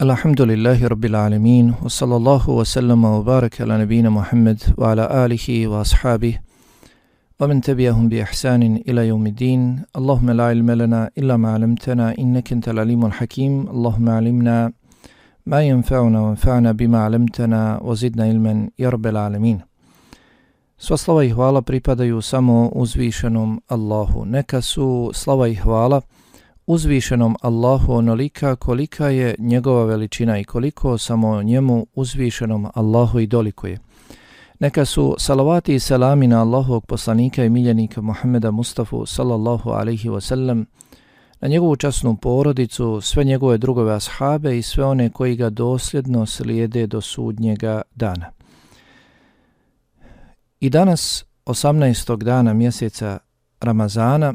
Alhamdulillahi Rabbil Alamin wa sallallahu wa sallama wa baraka ala nabina Muhammad wa ala alihi wa ashabih wa man tabi'ahum bi ihsanin ila yawmiddin Allahumma la ilma lana illa ma 'allamtana innaka antal alimul hakim. Allahumma 'allimna ma yanfa'una wanfa'na bima 'allamtana wa zidna ilman ya Rabbil Alamin. Sva slava i hvala pripadaju samo uzvišenom Allahu. Neka su slava i hvala uzvišenom Allahu onolika kolika je njegova veličina i koliko samo njemu uzvišenom Allahu i dolikuje. Neka su salavati i salami na Allahovog poslanika i miljenika Muhammeda Mustafa sallallahu alaihi wasallam, na njegovu časnu porodicu, sve njegove drugove ashabe i sve one koji ga dosljedno slijede do sudnjega dana. I danas, 18. dana mjeseca Ramazana,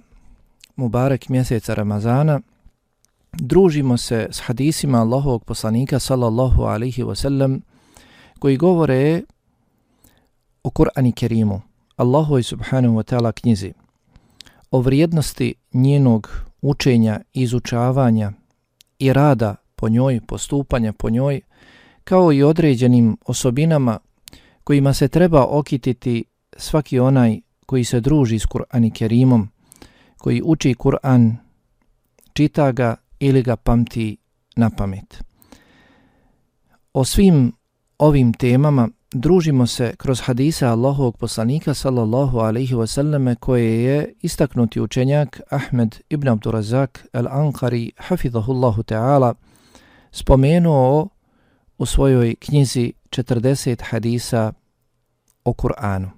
Mubarek mjeseca Ramazana, družimo se s hadisima Allahovog poslanika sallallahu alaihi wasallam koji govore o Kur'ani Kerimu, Allahovoj subhanahu wa ta'ala knjizi, o vrijednosti njenog učenja, izučavanja i rada po njoj, postupanja po njoj, kao i određenim osobinama kojima se treba okititi svaki onaj koji se druži s Kur'ani Kerimom, koji uči Kur'an, čita ga ili ga pamti na pamet. O svim ovim temama družimo se kroz hadisa Allahovog poslanika sallallahu alaihi wasallame koje je istaknuti učenjak Ahmed ibn Abdurazak al-Ankari hafidhahullahu ta'ala spomenuo u svojoj knjizi 40 hadisa o Kur'anu.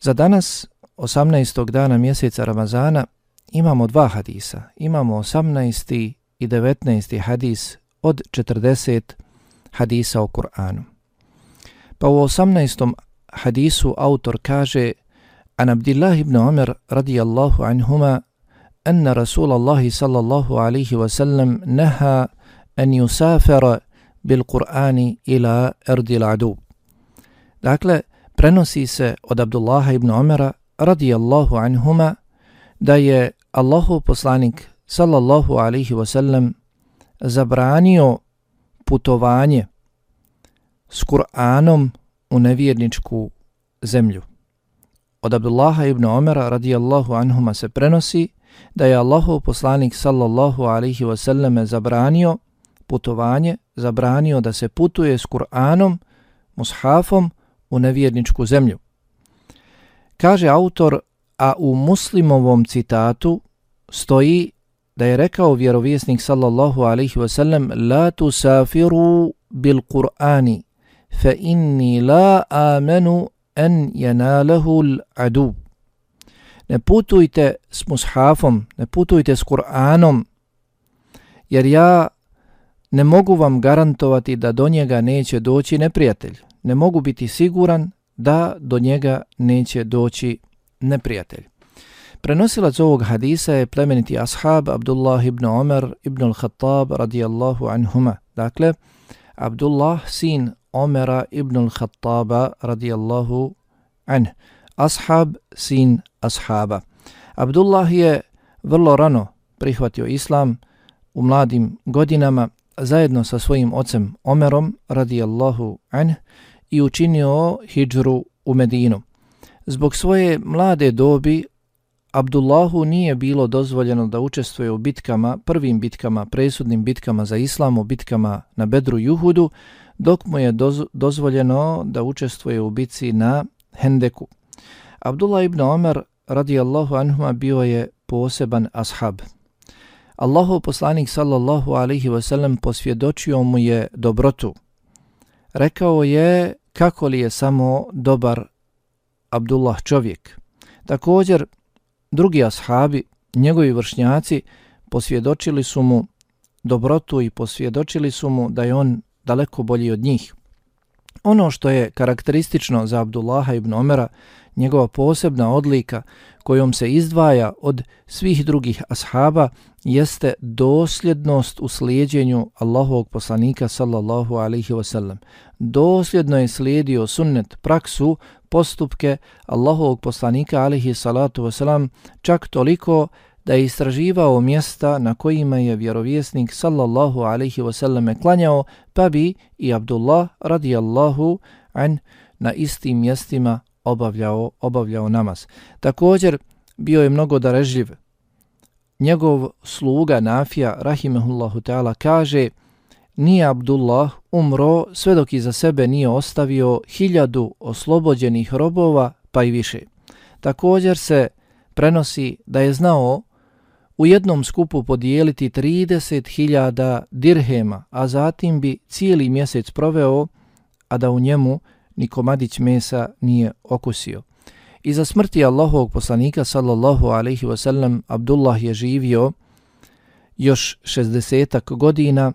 Za danas 18. dana mjeseca Ramazana imamo dva hadisa. Imamo 18. i 19. hadis od 40 hadisa o Kur'anu. Pa u 18. hadisu autor kaže An Abdillah ibn Umar radijallahu anhuma anna Rasulallahi sallallahu alaihi wa sallam neha an yusafara bil Qur'ani ila erdil adu. Dakle, prenosi se od Abdullaha ibn Umara radijallahu anhuma da je Allahov poslanik sallallahu alaihi wasallam zabranio putovanje s Kur'anom u nevjerničku zemlju. Od Abdullaha ibn Omera radijallahu anhuma se prenosi da je Allahov poslanik sallallahu alaihi wasallam zabranio putovanje, zabranio da se putuje s Kur'anom, mushafom u nevjerničku zemlju. Kaže autor, a u muslimovom citatu stoji da je rekao vjerovjesnik sallallahu alaihi wasallam La tusafiru bil Qur'ani fa inni la amenu en jenalahu l'adu. Ne putujte s mushafom, ne putujte s Kur'anom, jer ja ne mogu vam garantovati da do njega neće doći neprijatelj. Ne mogu biti siguran da do njega neće doći neprijatelj. Prenosilac ovog hadisa je plemeniti ashab Abdullah ibn Omer ibn al-Khattab radijallahu anhuma. Dakle, Abdullah sin Omera ibn al-Khattaba radijallahu anh. Ashab sin ashaba. Abdullah je vrlo rano prihvatio islam u mladim godinama zajedno sa svojim ocem Omerom radijallahu anh i učinio hijđru u Medinu. Zbog svoje mlade dobi Abdullahu nije bilo dozvoljeno da učestvuje u bitkama, prvim bitkama, presudnim bitkama za islam, u bitkama na Bedru Juhudu, dok mu je doz dozvoljeno da učestvuje u bitci na Hendeku. Abdullah ibn Omer radijallahu anhuma bio je poseban ashab. Allahu poslanik sallallahu alaihi wasallam posvjedočio mu je dobrotu. Rekao je kako li je samo dobar Abdullah čovjek. Također, drugi ashabi, njegovi vršnjaci, posvjedočili su mu dobrotu i posvjedočili su mu da je on daleko bolji od njih. Ono što je karakteristično za Abdullaha ibn Omera, njegova posebna odlika kojom se izdvaja od svih drugih ashaba, jeste dosljednost u slijedjenju Allahovog poslanika sallallahu alaihi wasallam. Dosljedno je slijedio sunnet, praksu, postupke Allahovog poslanika alaihi salatu wasallam čak toliko da je istraživao mjesta na kojima je vjerovjesnik sallallahu alaihi wasallam klanjao, pa bi i Abdullah radijallahu an na istim mjestima obavljao, obavljao namaz. Također, bio je mnogo darežljiv. Njegov sluga Nafija, rahimehullahu ta'ala, kaže nije Abdullah umro sve dok iza sebe nije ostavio hiljadu oslobođenih robova pa i više. Također se prenosi da je znao u jednom skupu podijeliti 30.000 dirhema, a zatim bi cijeli mjesec proveo, a da u njemu ni komadić mesa nije okusio. Iza smrti Allahovog poslanika sallallahu alaihi wasallam Abdullah je živio još 60 godina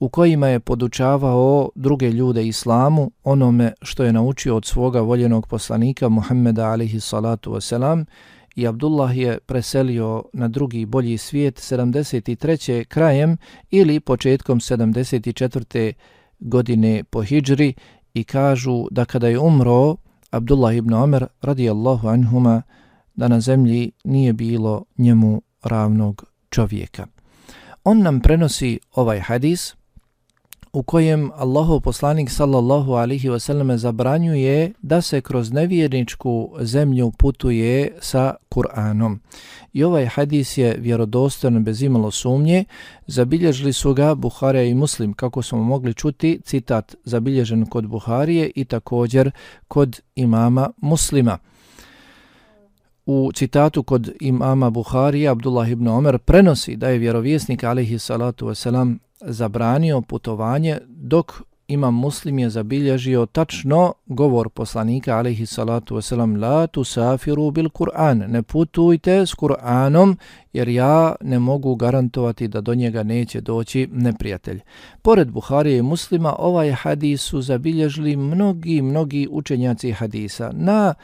u kojima je podučavao druge ljude islamu onome što je naučio od svoga voljenog poslanika Muhammeda alaihi salatu wasalam i Abdullah je preselio na drugi bolji svijet 73. krajem ili početkom 74. godine po hijđri i kažu da kada je umro Abdullah ibn Omer radijallahu anhuma da na zemlji nije bilo njemu ravnog čovjeka. On nam prenosi ovaj hadis u kojem Allahov poslanik sallallahu alihi wasallam zabranjuje da se kroz nevjerničku zemlju putuje sa Kur'anom. I ovaj hadis je vjerodostojan bez imalo sumnje. Zabilježili su ga Buharija i Muslim, kako smo mogli čuti, citat zabilježen kod Buharije i također kod imama Muslima. U citatu kod imama Buharija Abdullah ibn Omer prenosi da je vjerovjesnik alihi salatu wasalam zabranio putovanje dok imam muslim je zabilježio tačno govor poslanika alaihi salatu wasalam la tu safiru bil Kur'an ne putujte s Kur'anom jer ja ne mogu garantovati da do njega neće doći neprijatelj. Pored Buharije i muslima ovaj hadis su zabilježili mnogi, mnogi učenjaci hadisa na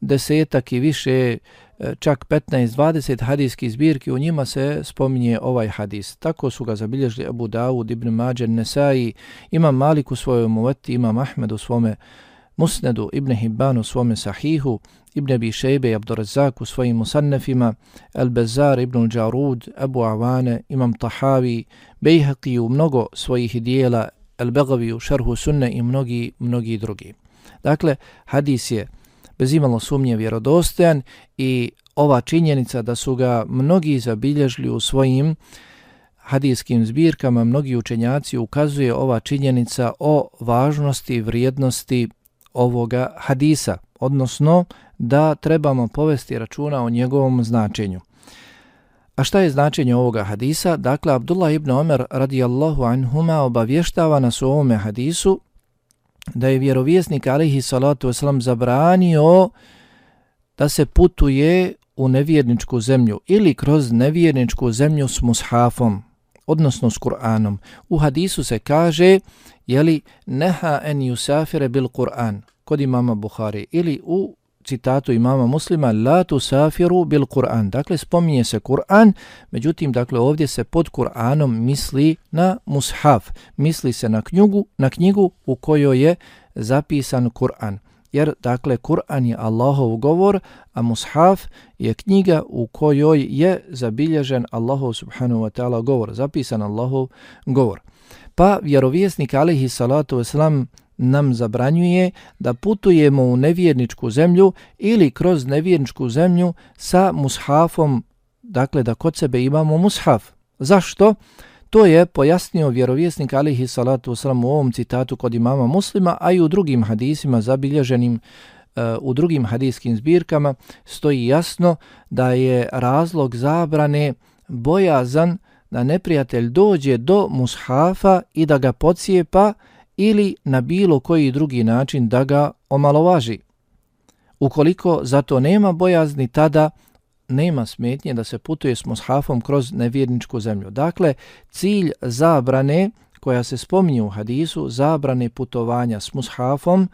desetak i više E, čak 15-20 hadijskih zbirki, u njima se spominje ovaj hadis. Tako su ga zabilježili Abu Dawud, Ibn Mađer, Nesai, Imam Malik u svojoj muveti, Imam Ahmed u svome Musnedu, Ibn Hibban u svome Sahihu, Ibn Abi Shaybe i Abdurazak u svojim Musannefima, Al-Bazar, Ibn Đarud, Abu Avane, Imam Tahavi, Bejhaqi u mnogo svojih dijela, Al-Begavi u Šarhu Sunne i mnogi, mnogi drugi. Dakle, hadis je bez imalo sumnje vjerodostojan i ova činjenica da su ga mnogi zabilježili u svojim hadijskim zbirkama, mnogi učenjaci ukazuje ova činjenica o važnosti i vrijednosti ovoga hadisa, odnosno da trebamo povesti računa o njegovom značenju. A šta je značenje ovoga hadisa? Dakle, Abdullah ibn Omer radijallahu anhuma obavještava nas u ovome hadisu da je vjerovjesnik alihi salatu wasalam zabranio da se putuje u nevjerničku zemlju ili kroz nevjerničku zemlju s mushafom, odnosno s Kur'anom. U hadisu se kaže, jeli, neha en yusafire bil Kur'an, kod imama Buhari, ili u citatu imama muslima la tusafiru bil Kur'an. Dakle, spominje se Kur'an, međutim, dakle, ovdje se pod Kur'anom misli na mushaf, misli se na knjigu, na knjigu u kojoj je zapisan Kur'an. Jer, dakle, Kur'an je Allahov govor, a mushaf je knjiga u kojoj je zabilježen Allahov subhanahu wa ta'ala govor, zapisan Allahov govor. Pa vjerovjesnik alihi salatu wasalam nam zabranjuje da putujemo u nevjerničku zemlju ili kroz nevjerničku zemlju sa mushafom, dakle da kod sebe imamo mushaf. Zašto? To je pojasnio vjerovjesnik alihi salatu wasalam u ovom citatu kod imama muslima, a i u drugim hadisima zabilježenim uh, u drugim hadijskim zbirkama stoji jasno da je razlog zabrane bojazan da neprijatelj dođe do mushafa i da ga pocijepa ili na bilo koji drugi način da ga omalovaži. Ukoliko zato nema bojazni, tada nema smetnje da se putuje s mushafom kroz nevjerničku zemlju. Dakle, cilj zabrane koja se spominje u hadisu, zabrane putovanja s mushafom,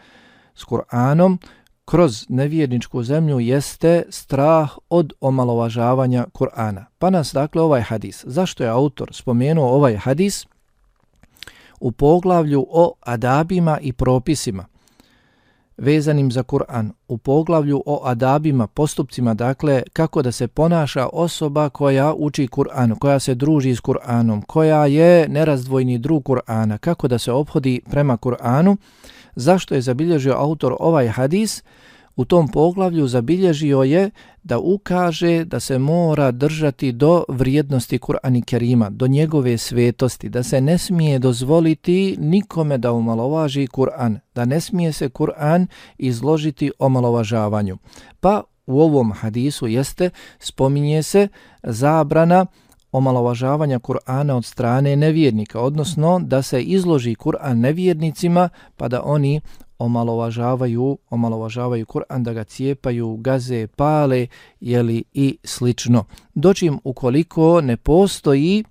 s Kur'anom, kroz nevjerničku zemlju jeste strah od omalovažavanja Kur'ana. Pa nas dakle ovaj hadis, zašto je autor spomenuo ovaj hadis? U poglavlju o adabima i propisima. vezanim za Kur'an u poglavlju o adabima, postupcima, dakle kako da se ponaša osoba koja uči Kur'an, koja se druži s Kur'anom, koja je nerazdvojni drug Kur'ana, kako da se obhodi prema Kur'anu, zašto je zabilježio autor ovaj hadis, u tom poglavlju zabilježio je da ukaže da se mora držati do vrijednosti Kur'ani Kerima, do njegove svetosti, da se ne smije dozvoliti nikome da umalovaži Kur'an, da ne smije se Kur'an izložiti omalovažavanju. Pa u ovom hadisu jeste, spominje se zabrana omalovažavanja Kur'ana od strane nevjernika, odnosno da se izloži Kur'an nevjernicima pa da oni omalovažavaju, omalovažavaju Kur'an, da ga cijepaju, gaze, pale, jeli i slično. Dočim ukoliko ne postoji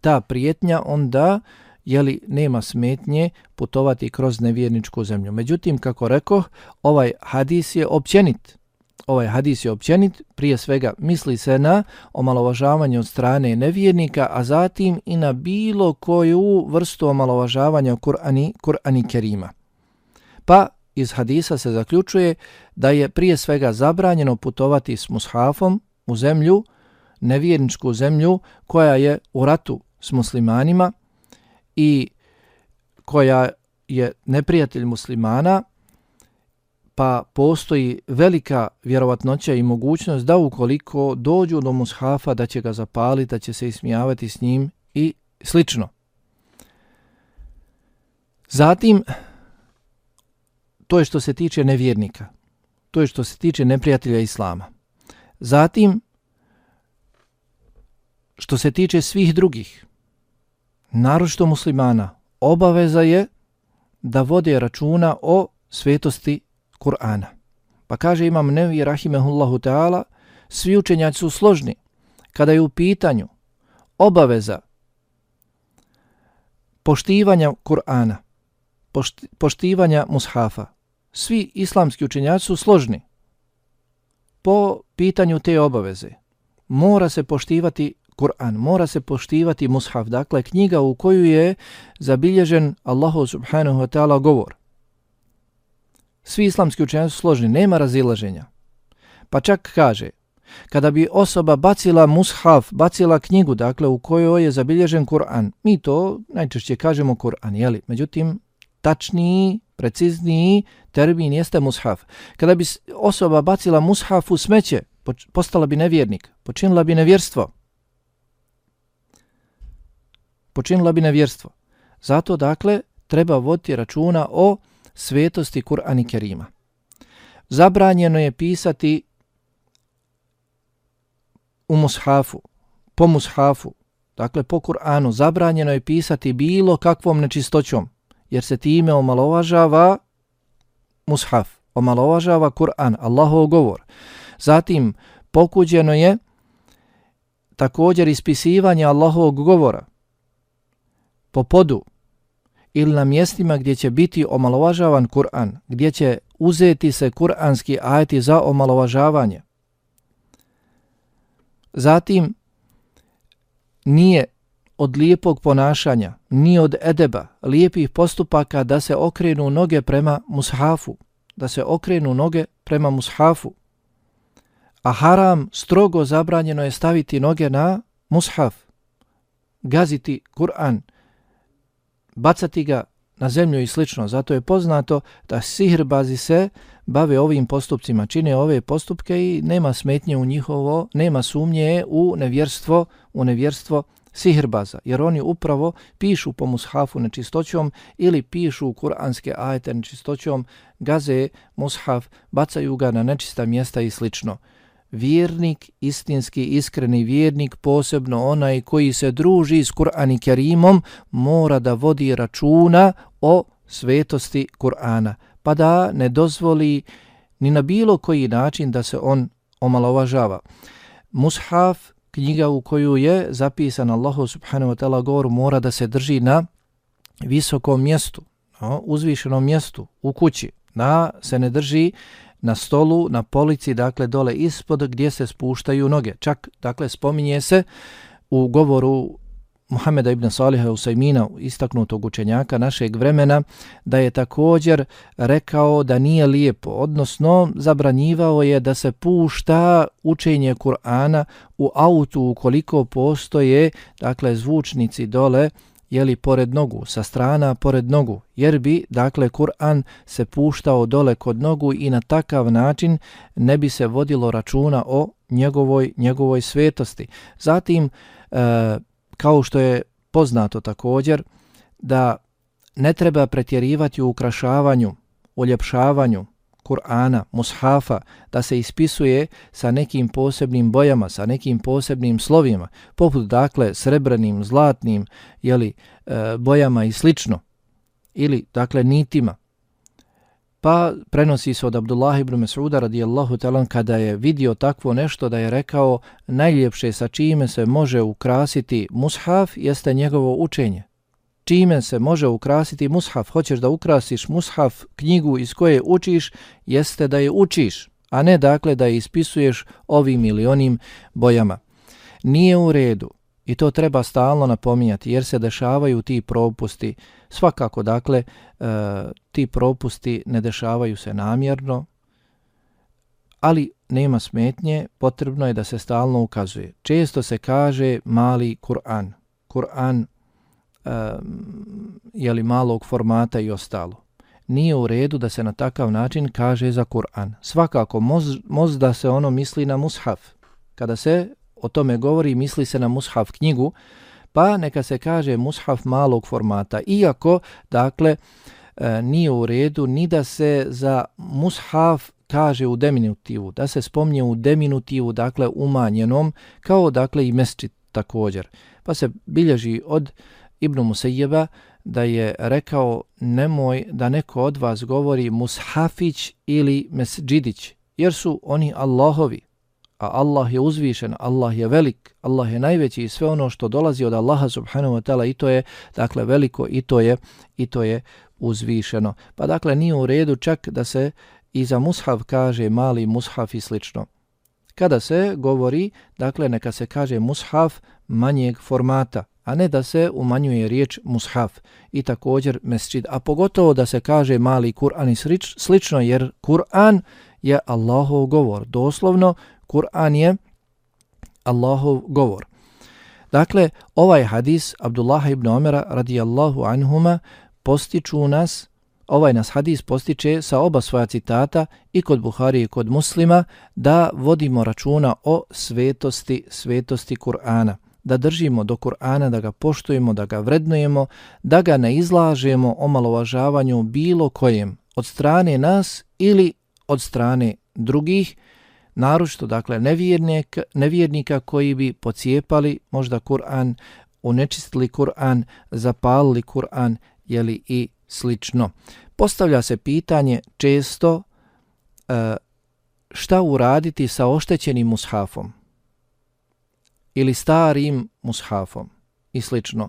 ta prijetnja, onda jeli nema smetnje putovati kroz nevjerničku zemlju. Međutim, kako rekoh, ovaj hadis je općenit. Ovaj hadis je općenit, prije svega misli se na omalovažavanje od strane nevjernika, a zatim i na bilo koju vrstu omalovažavanja Kur'ani, Kur'ani Kerima. Pa iz hadisa se zaključuje da je prije svega zabranjeno putovati s mushafom u zemlju, nevjerničku zemlju koja je u ratu s muslimanima i koja je neprijatelj muslimana, pa postoji velika vjerovatnoća i mogućnost da ukoliko dođu do mushafa da će ga zapaliti, da će se ismijavati s njim i slično. Zatim, to je što se tiče nevjernika. To je što se tiče neprijatelja Islama. Zatim, što se tiče svih drugih, naročito muslimana, obaveza je da vode računa o svetosti Kur'ana. Pa kaže imam Nevi Rahimehullahu Teala, svi učenjaci su složni kada je u pitanju obaveza poštivanja Kur'ana, poštivanja mushafa, svi islamski učenjaci su složni po pitanju te obaveze. Mora se poštivati Kur'an, mora se poštivati mushaf, dakle knjiga u koju je zabilježen Allahu subhanahu wa ta'ala govor. Svi islamski učenjaci su složni, nema razilaženja. Pa čak kaže, kada bi osoba bacila mushaf, bacila knjigu, dakle u kojoj je zabilježen Kur'an, mi to najčešće kažemo Kur'an, jeli? Međutim, tačniji, precizniji termin jeste mushaf. Kada bi osoba bacila mushaf u smeće, postala bi nevjernik, počinila bi nevjerstvo. Počinila bi nevjerstvo. Zato, dakle, treba voditi računa o svetosti Kur'ani Kerima. Zabranjeno je pisati u mushafu, po mushafu, dakle po Kur'anu, zabranjeno je pisati bilo kakvom nečistoćom, jer se time omalovažava mushaf, omalovažava Kur'an, Allahov govor. Zatim, pokuđeno je također ispisivanje Allahovog govora po podu ili na mjestima gdje će biti omalovažavan Kur'an, gdje će uzeti se kur'anski ajeti za omalovažavanje. Zatim, nije od lijepog ponašanja, ni od edeba, lijepih postupaka da se okrenu noge prema mushafu, da se okrenu noge prema mushafu. A haram strogo zabranjeno je staviti noge na mushaf, gaziti Kur'an, bacati ga na zemlju i slično. Zato je poznato da sihrbazi se bave ovim postupcima, čine ove postupke i nema smetnje u njihovo, nema sumnje u nevjerstvo, u nevjerstvo sihrbaza, jer oni upravo pišu po mushafu nečistoćom ili pišu kuranske ajete nečistoćom, gaze mushaf, bacaju ga na nečista mjesta i slično. Vjernik, istinski, iskreni vjernik, posebno onaj koji se druži s Kur'an i Kerimom, mora da vodi računa o svetosti Kur'ana, pa da ne dozvoli ni na bilo koji način da se on omalovažava. Mushaf knjiga u koju je zapisan Allahu subhanahu wa ta'ala govor mora da se drži na visokom mjestu, no, uzvišenom mjestu u kući, da se ne drži na stolu, na polici, dakle dole ispod gdje se spuštaju noge. Čak, dakle, spominje se u govoru Muhameda ibn Saliha Usajmina, istaknutog učenjaka našeg vremena, da je također rekao da nije lijepo, odnosno zabranjivao je da se pušta učenje Kur'ana u autu ukoliko postoje dakle zvučnici dole jeli pored nogu, sa strana pored nogu, jer bi, dakle, Kur'an se puštao dole kod nogu i na takav način ne bi se vodilo računa o njegovoj, njegovoj svetosti. Zatim, e, kao što je poznato također, da ne treba pretjerivati u ukrašavanju, uljepšavanju Kur'ana, mushafa, da se ispisuje sa nekim posebnim bojama, sa nekim posebnim slovima, poput dakle srebrnim, zlatnim jeli, e, bojama i slično, ili dakle nitima. Pa prenosi se od Abdullah ibn Mas'uda radijallahu talan kada je vidio takvo nešto da je rekao najljepše sa čime se može ukrasiti mushaf jeste njegovo učenje. Čime se može ukrasiti mushaf? Hoćeš da ukrasiš mushaf, knjigu iz koje učiš, jeste da je učiš, a ne dakle da je ispisuješ ovim ili onim bojama. Nije u redu i to treba stalno napominjati jer se dešavaju ti propusti Svakako, dakle, e, ti propusti ne dešavaju se namjerno, ali nema smetnje, potrebno je da se stalno ukazuje. Često se kaže mali Kur'an. Kur'an e, je li malog formata i ostalo. Nije u redu da se na takav način kaže za Kur'an. Svakako, moz, moz da se ono misli na mushaf. Kada se o tome govori, misli se na mushaf knjigu, pa neka se kaže mushaf malog formata. Iako, dakle, e, nije u redu ni da se za mushaf kaže u diminutivu, da se spomnje u diminutivu, dakle umanjenom, kao dakle i mesčit također. Pa se bilježi od Ibnu Musejjeba da je rekao nemoj da neko od vas govori mushafić ili mesđidić, jer su oni Allahovi a Allah je uzvišen, Allah je velik, Allah je najveći i sve ono što dolazi od Allaha subhanahu wa ta'ala i to je dakle veliko i to je i to je uzvišeno. Pa dakle nije u redu čak da se i za mushaf kaže mali mushaf i slično. Kada se govori, dakle neka se kaže mushaf manjeg formata, a ne da se umanjuje riječ mushaf i također mesčid, a pogotovo da se kaže mali Kur'an i slično, jer Kur'an je Allahov govor. Doslovno, Kur'an je Allahov govor. Dakle, ovaj hadis Abdullah ibn Omera radijallahu anhuma postiču nas, ovaj nas hadis postiče sa oba svoja citata i kod Buhari i kod muslima da vodimo računa o svetosti, svetosti Kur'ana. Da držimo do Kur'ana, da ga poštujemo, da ga vrednujemo, da ga ne izlažemo omalovažavanju bilo kojem od strane nas ili od strane drugih, naročito dakle nevjernik, nevjernika koji bi pocijepali možda Kur'an, unečistili Kur'an, zapalili Kur'an, jeli i slično. Postavlja se pitanje često e, šta uraditi sa oštećenim mushafom ili starim mushafom i slično.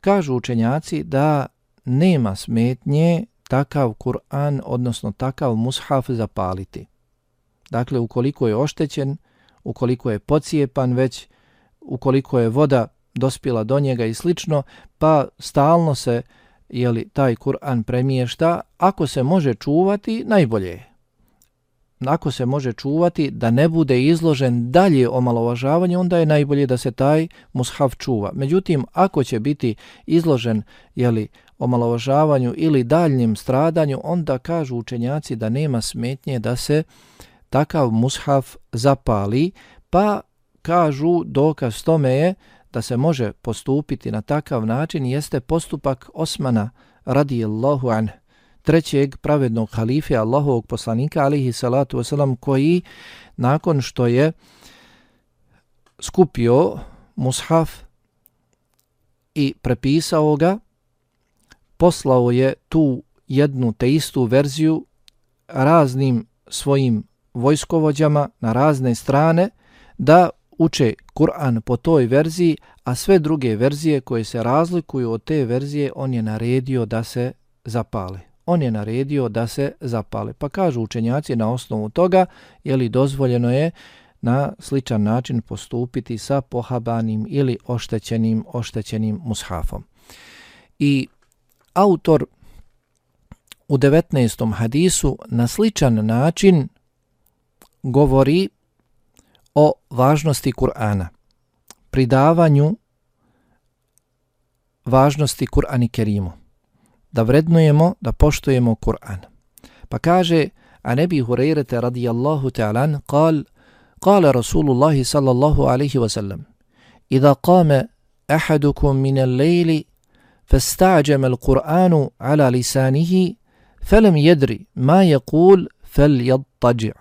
Kažu učenjaci da nema smetnje takav Kur'an, odnosno takav mushaf zapaliti. Dakle, ukoliko je oštećen, ukoliko je pocijepan već, ukoliko je voda dospila do njega i slično, pa stalno se jeli, taj Kur'an premiješta, ako se može čuvati, najbolje je. Ako se može čuvati da ne bude izložen dalje omalovažavanju, onda je najbolje da se taj mushaf čuva. Međutim, ako će biti izložen jeli, omalovažavanju ili daljnjem stradanju, onda kažu učenjaci da nema smetnje da se takav mushaf zapali, pa kažu dokaz tome je da se može postupiti na takav način jeste postupak Osmana radijallahu an trećeg pravednog halife Allahovog poslanika alihi salatu wasalam koji nakon što je skupio mushaf i prepisao ga poslao je tu jednu te istu verziju raznim svojim vojskovođama na razne strane da uče Kur'an po toj verziji, a sve druge verzije koje se razlikuju od te verzije on je naredio da se zapale. On je naredio da se zapale. Pa kažu učenjaci na osnovu toga, je li dozvoljeno je na sličan način postupiti sa pohabanim ili oštećenim, oštećenim mushafom. I autor u 19. hadisu na sličan način govori o važnosti Kur'ana, pridavanju važnosti Kur'ani Kerimu, da vrednujemo, da poštujemo Kur'an. Pa kaže, a nebi Hurajrete radijallahu ta'alan, kal, kale Rasulullahi sallallahu alaihi wasallam, Iza qame ahadukum min al-lejli, فاستعجم القرآن على لسانه فلم يدري ما يقول فليضطجع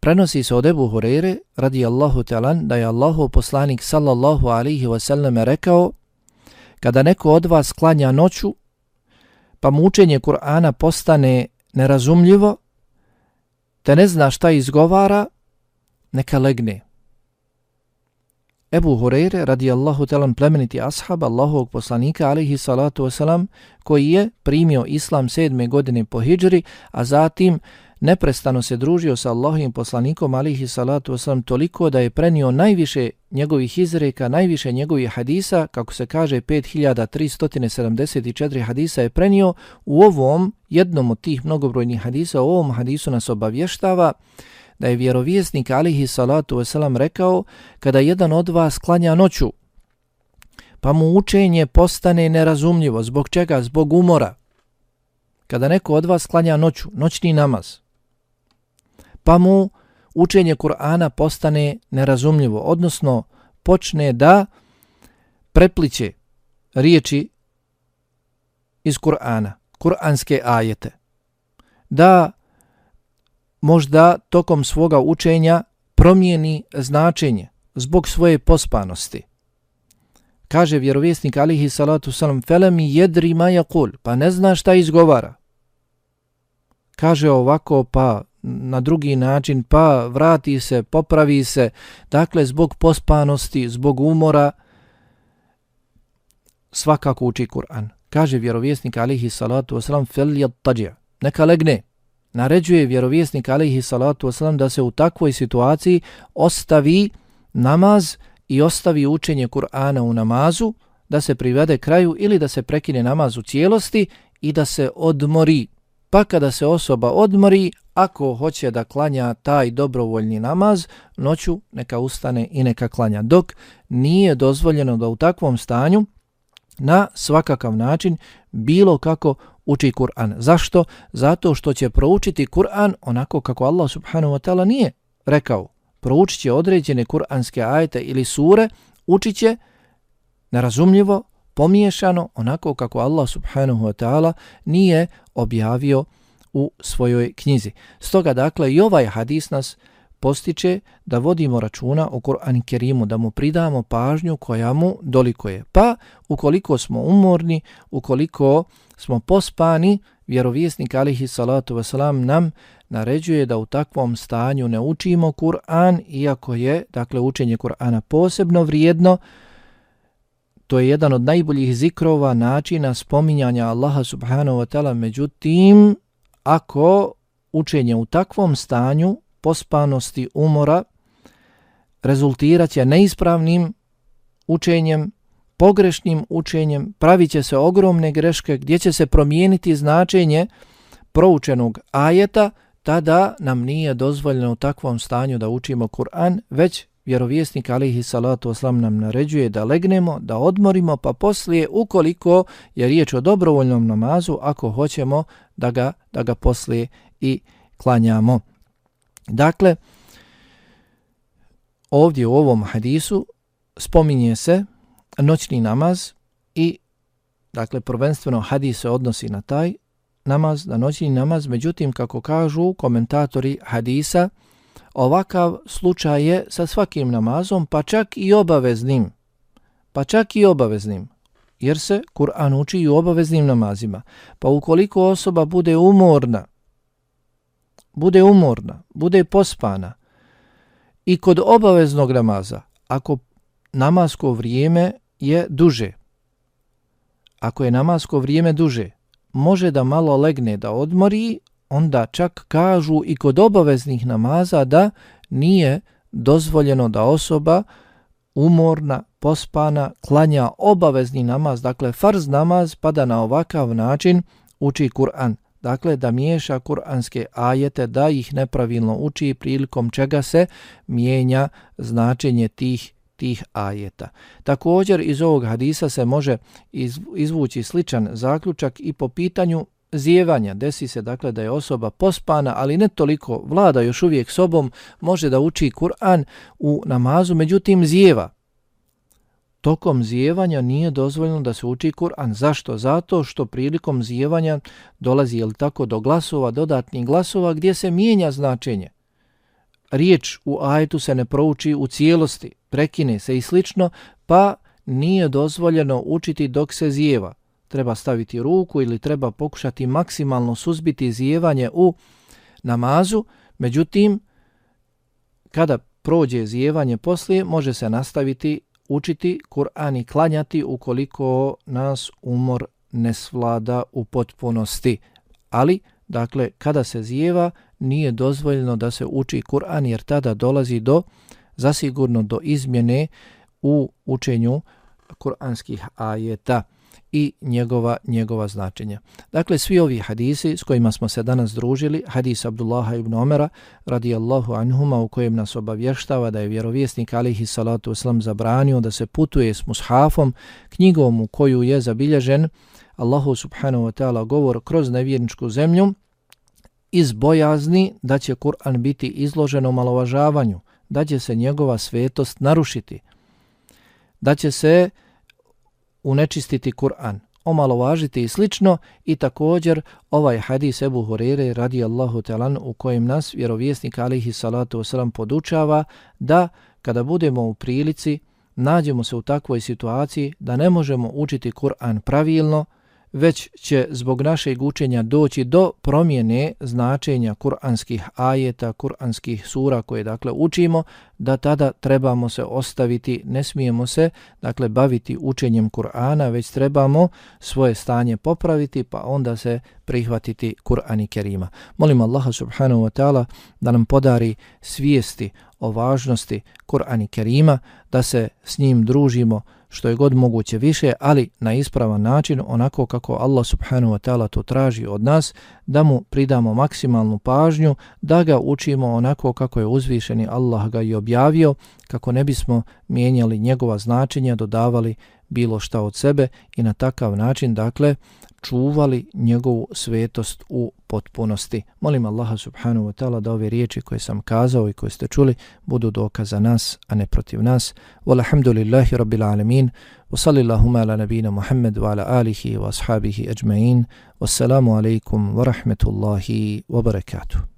Prenosi se od Ebu Hureyre, radijallahu talan, da je Allahu poslanik sallallahu alaihi wasallam rekao, kada neko od vas klanja noću, pa mučenje Kur'ana postane nerazumljivo, te ne zna šta izgovara, neka legne. Ebu Hureyre, radijallahu talan plemeniti ashab Allahovog poslanika, alihi salatu wasalam, koji je primio islam sedme godine po hijđri, a zatim neprestano se družio sa Allahovim poslanikom alihi salatu wasalam toliko da je prenio najviše njegovih izreka, najviše njegovih hadisa, kako se kaže 5374 hadisa je prenio, u ovom jednom od tih mnogobrojnih hadisa, u ovom hadisu nas obavještava da je vjerovjesnik alihi salatu wasalam rekao kada jedan od vas klanja noću, pa mu učenje postane nerazumljivo, zbog čega? Zbog umora. Kada neko od vas klanja noću, noćni namaz, pa mu učenje Kur'ana postane nerazumljivo, odnosno počne da prepliće riječi iz Kur'ana, kur'anske ajete, da možda tokom svoga učenja promijeni značenje zbog svoje pospanosti. Kaže vjerovjesnik alihi salatu salam, felemi jedri ma jakul, pa ne zna šta izgovara. Kaže ovako, pa na drugi način, pa vrati se, popravi se, dakle zbog pospanosti, zbog umora, svakako uči Kur'an. Kaže vjerovjesnik alihi salatu wasalam, fel jad neka legne. Naređuje vjerovjesnik alihi salatu wasalam da se u takvoj situaciji ostavi namaz i ostavi učenje Kur'ana u namazu, da se privede kraju ili da se prekine namaz u cijelosti i da se odmori. Pa kada se osoba odmori, ako hoće da klanja taj dobrovoljni namaz, noću neka ustane i neka klanja. Dok nije dozvoljeno da u takvom stanju na svakakav način bilo kako uči Kur'an. Zašto? Zato što će proučiti Kur'an onako kako Allah subhanahu wa ta'ala nije rekao. Proučit će određene kur'anske ajete ili sure, učit će nerazumljivo, pomiješano, onako kako Allah subhanahu wa ta'ala nije objavio u svojoj knjizi. Stoga dakle i ovaj hadis nas postiče da vodimo računa o Kur'an Kerimu, da mu pridamo pažnju koja mu dolikuje. Pa ukoliko smo umorni, ukoliko smo pospani, vjerovjesnik alihi salatu wasalam nam naređuje da u takvom stanju ne učimo Kur'an, iako je dakle učenje Kur'ana posebno vrijedno, to je jedan od najboljih zikrova načina spominjanja Allaha subhanahu wa ta'ala, međutim, ako učenje u takvom stanju pospanosti umora rezultirat će neispravnim učenjem, pogrešnim učenjem, pravit će se ogromne greške gdje će se promijeniti značenje proučenog ajeta, tada nam nije dozvoljeno u takvom stanju da učimo Kur'an, već vjerovjesnik alihi salatu oslam nam naređuje da legnemo, da odmorimo, pa poslije, ukoliko je riječ o dobrovoljnom namazu, ako hoćemo da ga, da ga poslije i klanjamo. Dakle, ovdje u ovom hadisu spominje se noćni namaz i dakle prvenstveno hadis se odnosi na taj namaz, na noćni namaz, međutim kako kažu komentatori hadisa, ovakav slučaj je sa svakim namazom, pa čak i obaveznim. Pa čak i obaveznim. Jer se Kur'an uči i u obaveznim namazima. Pa ukoliko osoba bude umorna, bude umorna, bude pospana i kod obaveznog namaza, ako namasko vrijeme je duže, ako je namasko vrijeme duže, može da malo legne da odmori, onda čak kažu i kod obaveznih namaza da nije dozvoljeno da osoba umorna, pospana, klanja obavezni namaz, dakle farz namaz, pa da na ovakav način uči Kur'an. Dakle, da miješa kuranske ajete, da ih nepravilno uči prilikom čega se mijenja značenje tih tih ajeta. Također iz ovog hadisa se može izvući sličan zaključak i po pitanju zijevanja. Desi se dakle da je osoba pospana, ali ne toliko vlada još uvijek sobom, može da uči Kur'an u namazu, međutim zijeva. Tokom zijevanja nije dozvoljeno da se uči Kur'an. Zašto? Zato što prilikom zijevanja dolazi jel tako do glasova, dodatnih glasova gdje se mijenja značenje. Riječ u ajetu se ne prouči u cijelosti, prekine se i slično, pa nije dozvoljeno učiti dok se zijeva treba staviti ruku ili treba pokušati maksimalno suzbiti zijevanje u namazu, međutim, kada prođe zijevanje poslije, može se nastaviti učiti Kur'an i klanjati ukoliko nas umor ne svlada u potpunosti. Ali, dakle, kada se zijeva, nije dozvoljeno da se uči Kur'an jer tada dolazi do, zasigurno do izmjene u učenju kuranskih ajeta i njegova njegova značenja. Dakle, svi ovi hadisi s kojima smo se danas družili, hadis Abdullaha ibn Omera radijallahu anhuma u kojem nas obavještava da je vjerovjesnik alihi salatu uslam zabranio da se putuje s mushafom, knjigom u koju je zabilježen Allahu subhanahu wa ta'ala govor kroz nevjerničku zemlju, iz bojazni da će Kur'an biti izložen omalovažavanju, da će se njegova svetost narušiti, da će se unečistiti Kur'an, omalovažiti i slično i također ovaj hadis Ebu Hurere radijallahu talan u kojem nas vjerovjesnik alihi salatu wasalam podučava da kada budemo u prilici nađemo se u takvoj situaciji da ne možemo učiti Kur'an pravilno, već će zbog našeg učenja doći do promjene značenja kuranskih ajeta, kuranskih sura koje dakle učimo, da tada trebamo se ostaviti, ne smijemo se dakle baviti učenjem Kur'ana, već trebamo svoje stanje popraviti pa onda se prihvatiti Kur'an i Kerima. Molim Allaha subhanahu wa ta'ala da nam podari svijesti o važnosti Kur'an i Kerima, da se s njim družimo što je god moguće više, ali na ispravan način, onako kako Allah subhanahu wa ta'ala to traži od nas, da mu pridamo maksimalnu pažnju, da ga učimo onako kako je uzvišeni Allah ga i objavio, kako ne bismo mijenjali njegova značenja, dodavali bilo šta od sebe i na takav način, dakle, čuvali njegovu svetost u potpunosti. Molim Allaha subhanahu wa ta'ala da ove riječi koje sam kazao i koje ste čuli budu dokaz za nas, a ne protiv nas. Walhamdulillahi rabbil alamin. Wa sallillahuma ala nabina Muhammad wa ala alihi wa ashabihi ajma'in. Wassalamu alaikum wa rahmetullahi wa barakatuh.